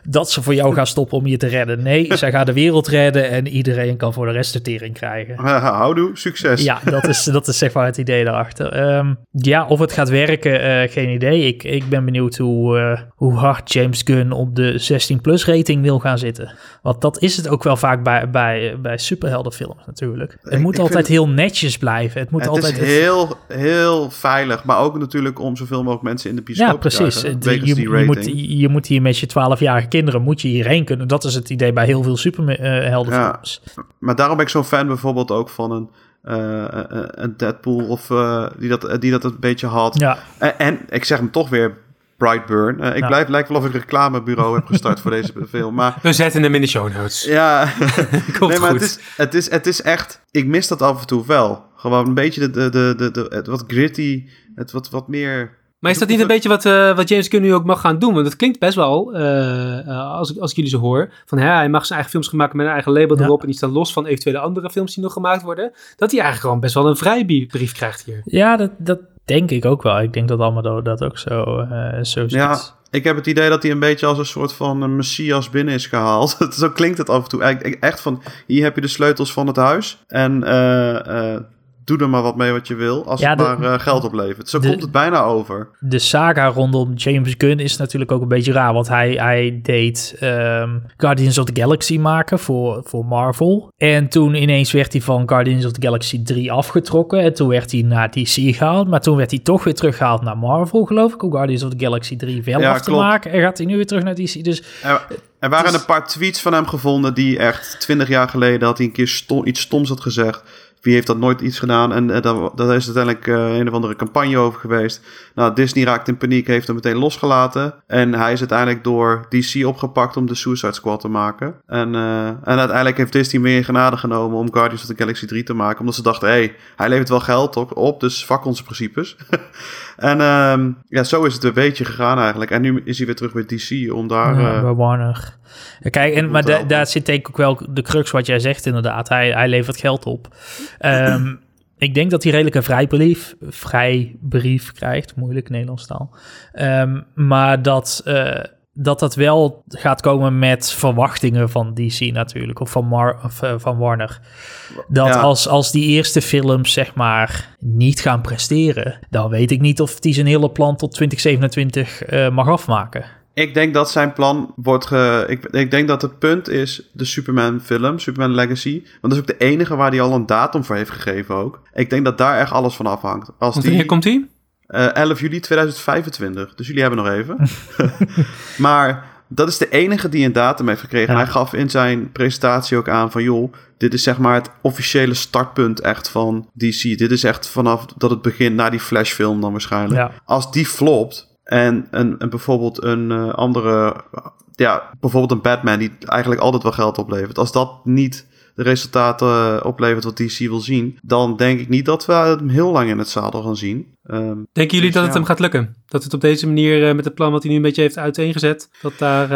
dat ze voor jou gaan stoppen om je te redden. Nee, (laughs) zij gaan de wereld redden en iedereen kan voor de rest de tering krijgen. (laughs) Houdoe, succes. Ja, dat is, dat is zeg maar het idee daarachter. Ehm, ja, of het gaat werken, eh, geen idee. Ik, ik ben benieuwd hoe, eh, hoe hard James Gunn op de 16-plus rating wil gaan zitten. Want dat is het ook wel vaak bij, bij, bij superheldenfilms natuurlijk. Het Ik- moet ik altijd vind- heel netjes blijven. Het moet het altijd... is heel, heel veilig, maar ook natuurlijk om zoveel mogelijk mensen in de bioscoop Ja, te precies. krijgen, De- wegens je, je, moet, je moet hier met je 12-jarige kinderen moet je hierheen kunnen. Dat is het idee bij heel veel superheldenfilms. Maar daarom ben ik zo'n fan bijvoorbeeld ook van een, eh, eh, een Deadpool of eh, die, dat, die dat een beetje had. Ja, En, en ik zeg hem toch weer Brightburn. Eh, ik Ja. blijf lijkt wel of ik een reclamebureau heb gestart voor deze (laughs) film. Maar We zetten hem in de show notes. ja, (laughs) Komt nee, maar goed. het is, het, is, het is echt... Ik mis dat af en toe wel. Gewoon een beetje de, de, de, de, de- het wat gritty, het wat, wat meer... Maar is dat niet een beetje wat, eh, wat James Gunn nu ook mag gaan doen? Want het klinkt best wel, eh, eh, als, ik, als ik jullie zo hoor, van hè, hij mag zijn eigen films gaan maken met een eigen label Ja. erop en die staan los van eventuele andere films die nog gemaakt worden. Dat hij eigenlijk gewoon best wel een vrijbrief krijgt hier. ja dat, dat denk ik ook wel. Ik denk dat Amador dat ook zo, eh, zo ziet. Ja, ik heb het idee dat hij een beetje als een soort van een messias binnen is gehaald. (laughs) Zo klinkt het af en toe. Echt van, hier heb je de sleutels van het huis. En eh, eh, doe er maar wat mee wat je wil, als Ja, het de- maar eh, geld oplevert. Zo de- komt het bijna over. De saga rondom James Gunn is natuurlijk ook een beetje raar. Want hij, hij deed ehm, Guardians of the Galaxy maken voor, voor Marvel. En toen ineens werd hij van Guardians of the Galaxy 3 afgetrokken. En toen werd hij naar DC gehaald. Maar toen werd hij toch weer teruggehaald naar Marvel, geloof ik. Om Guardians of the Galaxy 3 wel Ja, af te klopt. maken. En gaat hij nu weer terug naar DC. Dus Er, er waren een paar tweets van hem gevonden die echt twintig jaar geleden had hij een keer stom, iets stoms had gezegd. Wie heeft dat nooit iets gedaan? En eh, daar, daar is uiteindelijk eh, een of andere campagne over geweest. Nou, Disney raakt in paniek, heeft hem meteen losgelaten. En hij is uiteindelijk door DC opgepakt om de Suicide Squad te maken. En, eh, en uiteindelijk heeft Disney meer genade genomen om Guardians of the Galaxy 3 te maken. Omdat ze dachten, hé, hey, hij levert wel geld op, op dus fuck onze principes. (laughs) en ehm, ja, zo is het een beetje gegaan eigenlijk. En nu is hij weer terug bij DC om daar... Ja, bij Warner. Kijk, en, maar daar zit denk ik ook wel de crux wat jij zegt inderdaad. Hij, hij levert geld op. Ehm, ik denk dat hij redelijk een vrijbrief, vrijbrief krijgt. Moeilijk Nederlands taal. Ehm, maar dat, eh, dat dat wel gaat komen met verwachtingen van DC natuurlijk. Of van, Mar of, eh, van Warner. Dat Ja. als, als die eerste films zeg maar niet gaan presteren... dan weet ik niet of hij zijn hele plan tot 2027 eh, mag afmaken. Ik denk dat zijn plan wordt ge... Ik, ik denk dat het punt is de Superman film, Superman Legacy. Want dat is ook de enige waar hij al een datum voor heeft gegeven ook. Ik denk dat daar echt alles van afhangt. Als die, wanneer komt hij? eh, 11 juli 2025. Dus jullie hebben nog even. (laughs) (laughs) maar dat is de enige die een datum heeft gekregen. Ja. En hij gaf in zijn presentatie ook aan van... joh, dit is zeg maar het officiële startpunt echt van DC. Dit is echt vanaf dat het begint, na die Flash-film dan waarschijnlijk. Ja. Als die flopt en, en, en bijvoorbeeld een eh, andere... Ja, bijvoorbeeld een Batman die eigenlijk altijd wel geld oplevert. Als dat niet de resultaten eh, oplevert wat DC wil zien... dan denk ik niet dat we hem heel lang in het zadel gaan zien. Ehm, Denken jullie Dus dat het ja. hem gaat lukken? Dat het op deze manier, eh, met het plan wat hij nu een beetje heeft uiteengezet, dat daar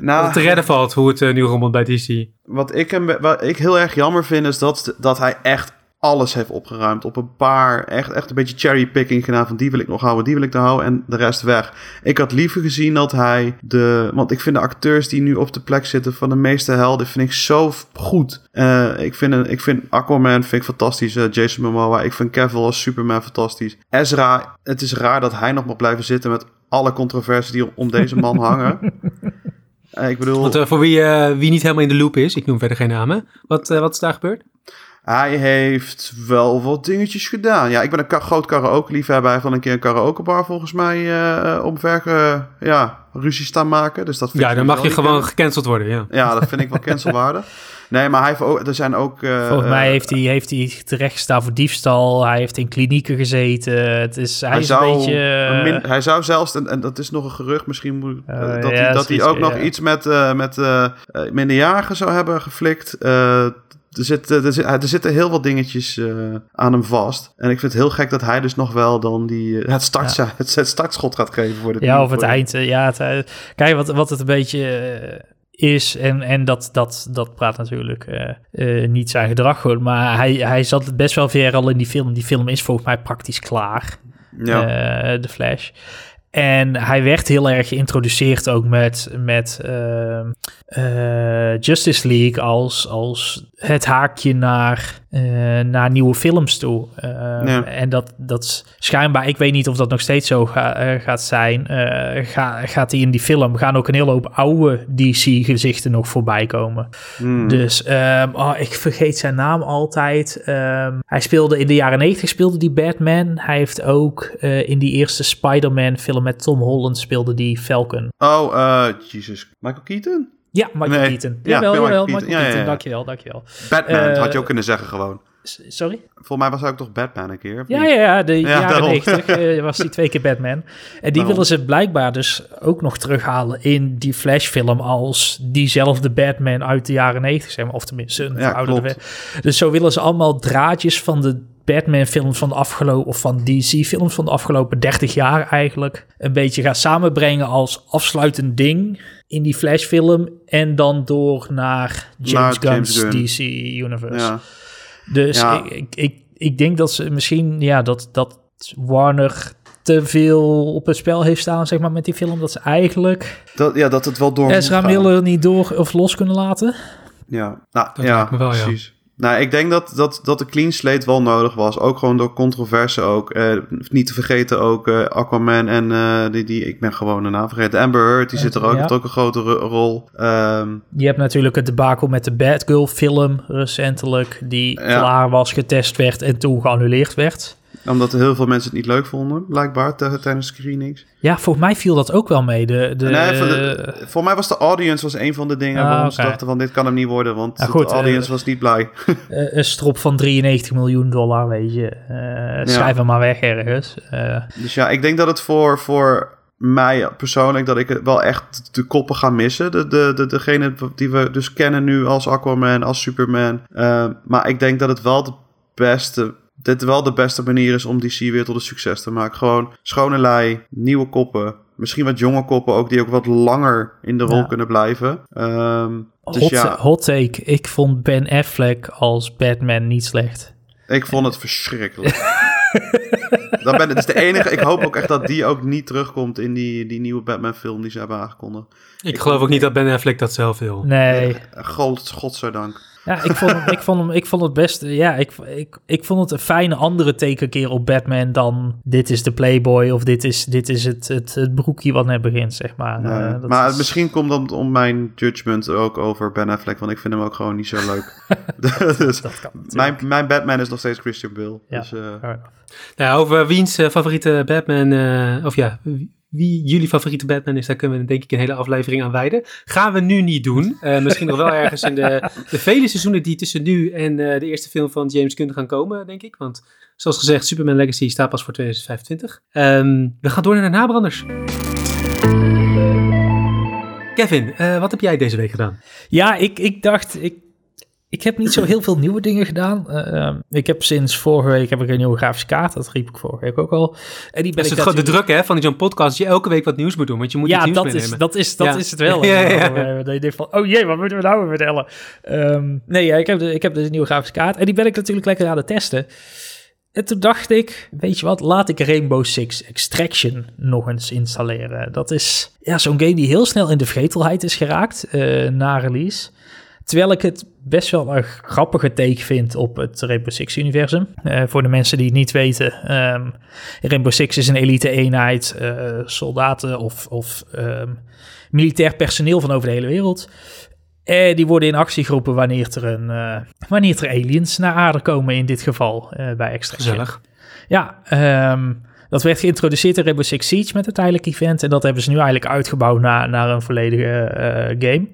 dat nou, het te redden valt hoe het eh, nu rommelt bij DC? Wat ik, hem, wat ik heel erg jammer vind, is dat, dat hij echt alles heeft opgeruimd. Op een paar, echt, echt een beetje cherrypicking gedaan van die wil ik nog houden, die wil ik nog houden en de rest weg. Ik had liever gezien dat hij de, want ik vind de acteurs die nu op de plek zitten van de meeste helden, vind ik zo goed. Uh, ik, vind, ik vind Aquaman vind ik fantastisch, uh, Jason Momoa, ik vind Cavill als Superman fantastisch. Ezra, het is raar dat hij nog mag blijven zitten met alle controversies die om deze man (laughs) hangen. Uh, ik bedoel... Want voor wie, wie niet helemaal in de loop is, ik noem verder geen namen, wat, wat is daar gebeurd? Hij heeft wel wat dingetjes gedaan. Ja, ik ben een groot karaoke-liefhebber. Hij heeft van een keer een karaokebar volgens mij uh, omver ja, ruzie staan maken. Dus dat vind ja, dan mag je gewoon gecanceld worden. Ja. ja, dat vind ik wel (laughs) cancelwaardig. Nee, maar hij heeft ook, er zijn ook... Uh, Volgens mij heeft hij, heeft hij terecht gestaan voor diefstal. Hij heeft in klinieken gezeten. Het is, hij, hij is zou, een beetje... Min, hij zou zelfs, en, en, dat is nog een gerucht, misschien moet, uh, dat, ja, hij, dat hij ook nog iets met, uh, met minderjarigen zou hebben geflikt er, zit, er, zit, er zitten heel wat dingetjes uh, aan hem vast. En ik vind het heel gek dat hij dus nog wel dan die, het, start, ja. (laughs) het, het, startschot gaat geven voor de Ja, of het eind. Ja, het, kijk, wat, wat het een beetje is, en, en dat, dat, dat praat natuurlijk uh, uh, niet zijn gedrag goed, maar hij, hij zat best wel ver al in die film. Die film is volgens mij praktisch klaar, ja. de Flash. En hij werd heel erg geïntroduceerd ook met, met uh, uh, Justice League als, als het haakje naar, naar nieuwe films toe. Ja. En dat, dat schijnbaar, ik weet niet of dat nog steeds zo ga, gaat zijn, ga, gaat hij in die film, gaan ook een hele hoop oude DC-gezichten nog voorbij komen. Mm. Dus um, oh, ik vergeet zijn naam altijd. Um, hij speelde in de jaren 90 speelde die Batman. Hij heeft ook in die eerste Spider-Man film met Tom Holland speelde die Falcon. Oh, uh, Jesus. Michael Keaton? Ja, Michael nee. Keaton. Ja, jawel, jawel, Michael Keaton. Dankjewel, dankjewel. Batman, had je ook kunnen zeggen gewoon. Sorry? Volgens mij was hij ook toch Batman een keer? Ja, ja, ja, de ja, jaren 90 uh, (laughs) was hij twee keer Batman. En die willen ze blijkbaar dus ook nog terughalen in die Flash-film als diezelfde Batman uit de jaren 90, zeg maar. Of tenminste een ja, oudere. Dus zo willen ze allemaal draadjes van de Batman-films van de afgelopen, of van DC-films van de afgelopen 30 jaar eigenlijk, een beetje gaan samenbrengen als afsluitend ding in die Flash-film. En dan door naar James, naar Gunn's James Gunn. DC Universe. Ja. Dus ja. ik, ik, ik, ik denk dat ze misschien, ja, dat, dat Warner te veel op het spel heeft staan, zeg maar, met die film. Dat ze eigenlijk... Dat, ja, dat het wel door Ezra Miller niet door of los kunnen laten. Ja, nou, ja, wel, precies. Ja. Nou, ik denk dat, dat, dat de clean slate wel nodig was. Ook gewoon door controverse ook. Eh, niet te vergeten ook uh, Aquaman en uh, die, die... Ik ben gewoon de naam vergeten. Amber Heard, die zit er ook. Ja. ook een grote rol. Um, je hebt natuurlijk het debakel met de Batgirl film recentelijk. Die ja. klaar was, getest werd en toen geannuleerd werd omdat heel veel mensen het niet leuk vonden, blijkbaar, tijdens screenings. Ja, volgens mij viel dat ook wel mee. De, de, nee, mij was de audience was een van de dingen ah, waarom okay. ze dachten van dit kan hem niet worden, want goed, de audience uh, was niet blij. (laughs) een strop van 93 miljoen dollar, weet je. Uh, schrijf hem maar weg ergens. Uh, dus ja, ik denk dat het voor, voor mij persoonlijk dat ik wel echt de koppen ga missen. De, de, de, degene die we dus kennen nu als Aquaman, als Superman. maar ik denk dat het wel de beste dit wel de beste manier is om DC weer tot een succes te maken. Gewoon schone lei, nieuwe koppen. Misschien wat jonge koppen ook, die ook wat langer in de rol ja. kunnen blijven. Um, dus hot, ja. hot take. Ik vond Ben Affleck als Batman niet slecht. Ik vond het verschrikkelijk. (laughs) Dan ben, het is de enige. Ik hoop ook echt dat die ook niet terugkomt in die, die nieuwe Batman-film die ze hebben aangekondigd. Ik, ik geloof ook niet dat Ben Affleck dat zelf wil. Nee. God, godzijdank. Ja, ik vond, hem, ik, vond hem, ik vond het best. Ja, ik, ik, ik vond het een fijne andere tekenkeer op Batman dan. Dit is de Playboy of dit is, dit is het, het, het broekje wat net begint, zeg maar. Ja, uh, maar is... misschien komt dat om mijn judgment ook over Ben Affleck, want ik vind hem ook gewoon niet zo leuk. dus (laughs) dat kan (laughs) mijn, mijn Batman is nog steeds Christian Bale. Ja, dus, uh... nou, over wiens uh, favoriete Batman, uh, of ja, wie jullie favoriete Batman is, daar kunnen we denk ik een hele aflevering aan wijden. Gaan we nu niet doen. Uh, misschien nog wel ergens in de, de vele seizoenen die tussen nu en uh, de eerste film van James Gunn gaan komen, denk ik. Want zoals gezegd, Superman Legacy staat pas voor 2025. Um, we gaan door naar de nabranders. Kevin, uh, wat heb jij deze week gedaan? Ja, ik, ik dacht, ik ik heb niet zo heel veel nieuwe dingen gedaan. Uh, ik heb sinds vorige week heb ik een nieuwe grafische kaart. Dat riep ik vorige week ook al. En die ben dat ik is het, de druk hè, van zo'n podcast. Dat je elke week wat nieuws moet doen. Want je moet ja, iets nieuws dat meenemen. is, dat is, dat Ja. is het wel. (laughs) Ja, ja, ja. Eh, Dat je denkt van, oh jee, wat moeten we nou weer vertellen? Ehm, nee, ja, ik, heb de, ik heb dus een nieuwe grafische kaart. En die ben ik natuurlijk lekker aan het testen. En toen dacht ik, weet je wat, laat ik Rainbow Six Extraction nog eens installeren. Dat is ja, zo'n game die heel snel in de vergetelheid is geraakt eh, na release. Terwijl ik het best wel een grappige take vind op het Rainbow Six-universum. Eh, voor de mensen die het niet weten, ehm, Rainbow Six is een elite-eenheid, eh, soldaten of, of ehm, militair personeel van over de hele wereld. En die worden in actie geroepen wanneer er, een, eh, wanneer er aliens naar aarde komen, in dit geval eh, bij Extraction. Gezellig. Ja, ehm, dat werd geïntroduceerd in Rainbow Six Siege met het tijdelijk event. En dat hebben ze nu eigenlijk uitgebouwd naar, naar een volledige eh, game.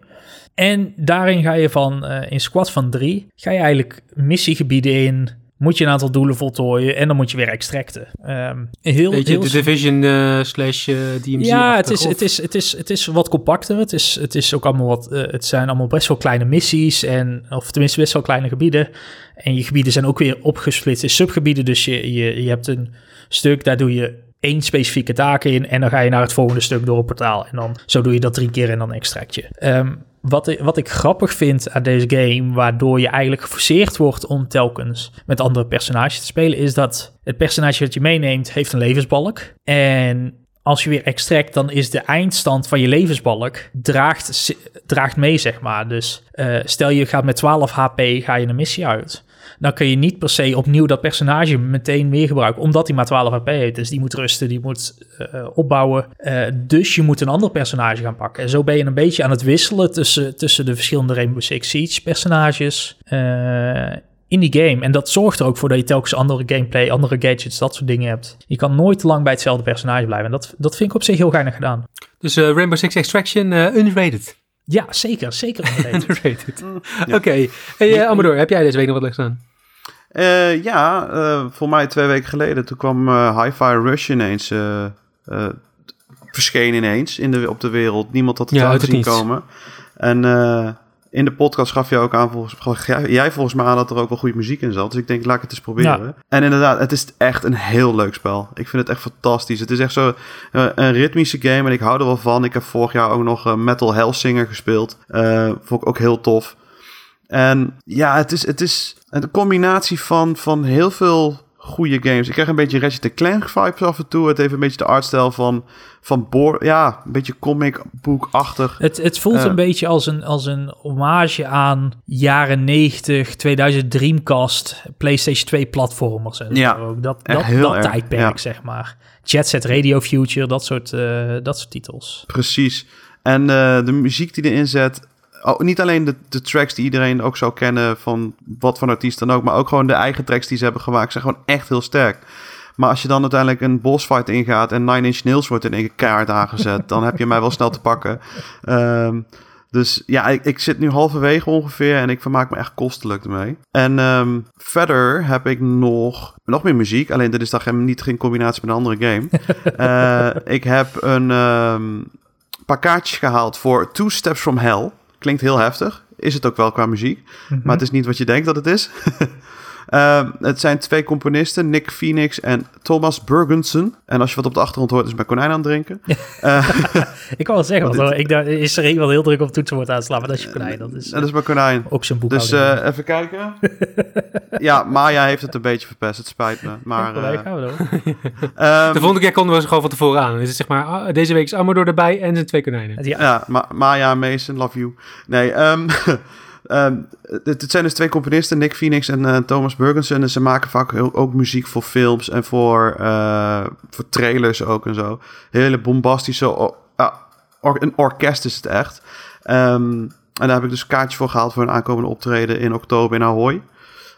En daarin ga je van, eh, in squad van drie, ga je eigenlijk missiegebieden in. Moet je een aantal doelen voltooien en dan moet je weer extracten. Ehm, heel, Weet je, heel de Division eh, slash eh, DMZ. ja, het is, het, is, het, is, het is wat compacter. Het, is, het, is ook allemaal wat, het zijn allemaal best wel kleine missies. En, of tenminste best wel kleine gebieden. En je gebieden zijn ook weer opgesplitst in subgebieden. Dus je, je, je hebt een stuk, daar doe je één specifieke taak in. En dan ga je naar het volgende stuk door een portaal. En dan zo doe je dat drie keer en dan extract je. Ehm, wat, ik- wat ik grappig vind aan deze game, waardoor je eigenlijk geforceerd wordt om telkens met andere personages te spelen, is dat het personage dat je meeneemt heeft een levensbalk. En als je weer extract, dan is de eindstand van je levensbalk draagt, draagt mee, zeg maar. Dus eh, stel je gaat met 12 HP, ga je een missie uit. Dan kun je niet per se opnieuw dat personage meteen weer gebruiken, omdat hij maar 12 HP heeft. Dus die moet rusten, die moet eh, opbouwen. Eh, dus je moet een ander personage gaan pakken. En zo ben je een beetje aan het wisselen tussen, tussen de verschillende Rainbow Six Siege personages eh, in die game. En dat zorgt er ook voor dat je telkens andere gameplay, andere gadgets, dat soort dingen hebt. Je kan nooit te lang bij hetzelfde personage blijven. En dat, dat vind ik op zich heel geinig gedaan. Dus Rainbow Six Extraction, underrated. Ja, zeker. Zeker. underrated. (laughs) underrated. ja. Oké. Hey, eh, Amador, heb jij deze week nog wat leuks aan? Eh, ja, eh, voor mij twee weken geleden. Toen kwam eh Hi-Fi Rush ineens. eh eh, verscheen ineens in de, op de wereld. Niemand had het Ja, zien komen. En eh, in de podcast gaf je ook aan, volgens, jij volgens mij aan dat er ook wel goede muziek in zat. Dus ik denk, laat ik het eens proberen. En inderdaad, het is echt een heel leuk spel. Ik vind het echt fantastisch. Het is echt zo eh, een ritmische game en ik hou er wel van. Ik heb vorig jaar ook nog eh, Metal Hellsinger gespeeld. Eh vond ik ook heel tof. En ja, het is, het is een combinatie van, van heel veel goede games. Ik krijg een beetje Ratchet Clank vibes af en toe. Het heeft een beetje de artstijl van, van Boor... Ja, een beetje comic book-achtig. Het, het voelt Eh. een beetje als een, als een hommage aan jaren 90, 2000 Dreamcast, PlayStation 2 platformers. En Ja, zo. Dat, dat, heel dat erg, tijdperk, ja. zeg maar. Jet Set Radio Future, dat soort, eh, dat soort titels. Precies. En eh, de muziek die erin zet... Oh, niet alleen de, de tracks die iedereen ook zou kennen van wat voor artiest dan ook... maar ook gewoon de eigen tracks die ze hebben gemaakt... zijn gewoon echt heel sterk. Maar als je dan uiteindelijk een bossfight ingaat... en Nine Inch Nails wordt in één keer kaart aangezet... dan heb je mij wel snel te pakken. Ehm, dus ja, ik, ik zit nu halverwege ongeveer... en ik vermaak me echt kostelijk ermee. En ehm, verder heb ik nog, nog meer muziek... alleen dit is dan geen- niet geen combinatie met een andere game. (laughs) Eh, ik heb een ehm, paar kaartjes gehaald voor Two Steps from Hell. Klinkt heel heftig. Is het ook wel qua muziek. Maar het is niet wat je denkt dat het is. (laughs) Ehm, het zijn twee componisten, Nick Phoenix en Thomas Burgensen. En als je wat op de achtergrond hoort, is mijn konijn aan het drinken. (laughs) Eh, Ik kan wel zeggen, (laughs) want ik, daar is er iemand heel druk op toetsenbord aan het slaan, maar dat is je konijn. Dat is dat is mijn konijn. ook zijn boek. Dus eh, even kijken. (laughs) ja, Maya heeft het een beetje verpest. Het spijt me. Maar, eh, gaan we door. ehm, De volgende keer konden we ze gewoon van tevoren aan. Dus het is zeg maar, ah, deze week is Amador erbij en zijn twee konijnen. Ja, Ja, Ma Maya Mason, love you. Nee, ehm, ehm, het, zijn dus twee componisten, Nick Phoenix en eh, Thomas Burgensen. En ze maken vaak ook muziek voor films en voor, eh, voor trailers ook en zo. Hele bombastische, een orkest is het echt. Ehm, en daar heb ik dus kaartjes voor gehaald voor een aankomende optreden in oktober in Ahoy.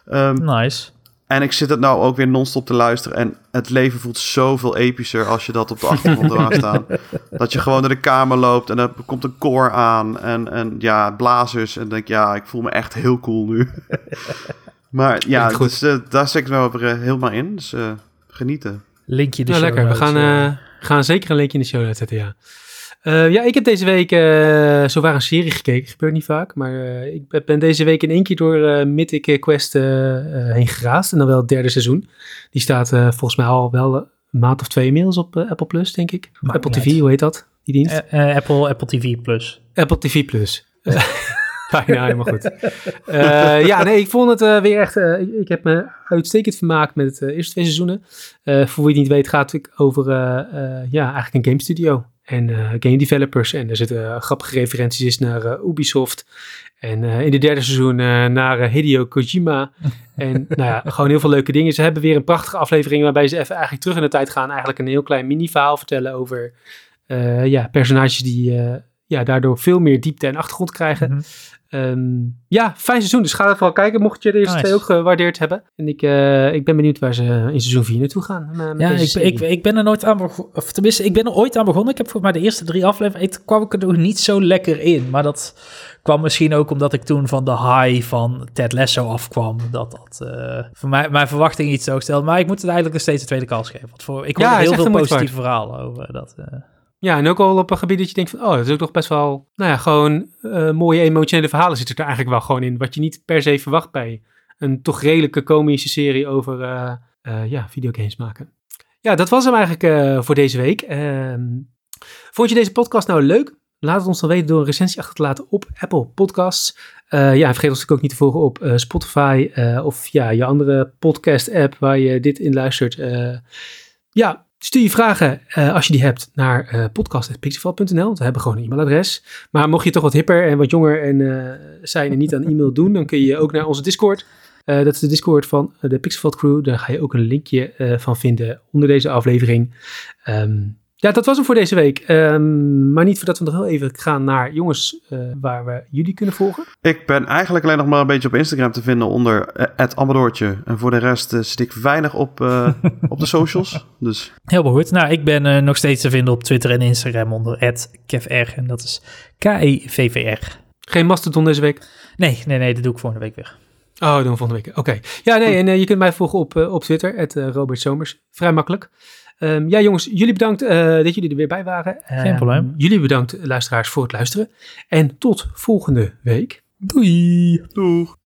Ehm, nice. En ik zit het nou ook weer non-stop te luisteren. En het leven voelt zoveel epischer als je dat op de achtergrond (laughs) hebt staan. Dat je gewoon door de kamer loopt en er komt een koor aan. En, en ja, blazers. En dan denk ja, ik voel me echt heel cool nu. (laughs) maar ja, dus, eh, daar zit ik wel weer eh, helemaal in. Dus eh, genieten. Linkje de Nou, show lekker. We gaan, gaan zeker een linkje in de show zetten, ja. Uh, ja, ik heb deze week uh, zowaar een serie gekeken. Gebeurt niet vaak. Maar uh, ik ben deze week in één keer door Mythic Quest heen geraasd. En dan wel het derde seizoen. Die staat volgens mij al wel een maand of twee inmiddels op Apple Plus, denk ik. Apple TV, hoe heet dat? Die dienst? Apple, Apple TV Plus. Apple TV Plus. (laughs) Bijna helemaal goed. Uh, ja, nee, ik vond het uh, weer echt... Uh, ik, ik, heb me uitstekend vermaakt met het eerste twee seizoenen. voor wie het niet weet gaat het over ja, eigenlijk een game studio. En game developers. En er zitten grappige referenties naar Ubisoft. En in de derde seizoen naar Hideo Kojima. (laughs) en nou ja, gewoon heel veel leuke dingen. Ze hebben weer een prachtige aflevering waarbij ze even eigenlijk terug in de tijd gaan. Eigenlijk een heel klein mini-verhaal vertellen over ja, personages die ja, daardoor veel meer diepte en achtergrond krijgen. Mhm. Ehm, ja, fijn seizoen. Dus ga er vooral kijken, mocht je de eerste twee ook gewaardeerd hebben. En ik, uh, ik ben benieuwd waar ze in seizoen 4 naartoe gaan. Uh, ja, ik, ik, ik, ben er nooit aan begonnen. Of tenminste, ik ben er ooit aan begonnen. Ik heb voor mij de eerste drie afleveringen. Ik kwam ik er nog niet zo lekker in. Maar dat kwam misschien ook omdat ik toen van de high van Ted Lasso afkwam. Dat dat uh, voor mij mijn verwachting iets zo stelde. Maar ik moet het eigenlijk nog steeds een tweede kans geven. Want voor, ik hoor ja, heel veel positieve verhalen over dat. Ja, en ook al op een gebied dat je denkt van, oh, dat is ook nog best wel, nou ja, gewoon uh, mooie emotionele verhalen zitten er eigenlijk wel gewoon in. Wat je niet per se verwacht bij een toch redelijke komische serie over, uh, uh, ja, videogames maken. Ja, dat was hem eigenlijk voor deze week. Ehm, vond je deze podcast nou leuk? Laat het ons dan weten door een recensie achter te laten op Apple Podcasts. ja, en vergeet ons natuurlijk ook niet te volgen op Spotify of ja, je andere podcast app waar je dit in luistert. ja, Stuur je vragen, uh, als je die hebt, naar uh. We hebben gewoon een e-mailadres. Maar mocht je toch wat hipper en wat jonger en, uh, zijn en niet aan e-mail doen, dan kun je ook naar onze Discord. dat is de Discord van de Pixelval Crew. Daar ga je ook een linkje van vinden onder deze aflevering. Um, ja, dat was hem voor deze week. Um, maar niet voordat we nog heel even gaan naar jongens uh, waar we jullie kunnen volgen. Ik ben eigenlijk alleen nog maar een beetje op Instagram te vinden onder het uh, Amadoortje. En voor de rest uh, zit ik weinig op, op de (laughs) socials. Dus. Heel goed. Nou, ik ben nog steeds te vinden op Twitter en Instagram onder @kevr en dat is K-E-V-V-R. Geen Mastodon deze week? Nee, nee, nee, dat doe ik volgende week weer. Oh, doen we volgende week. Oké. Ja, nee, en je kunt mij volgen op, op Twitter, Robert Somers. Vrij makkelijk. Um, ja, jongens, jullie bedankt uh, dat jullie er weer bij waren. Geen um, probleem. Jullie bedankt, luisteraars, voor het luisteren. En tot volgende week. Doei. Doeg.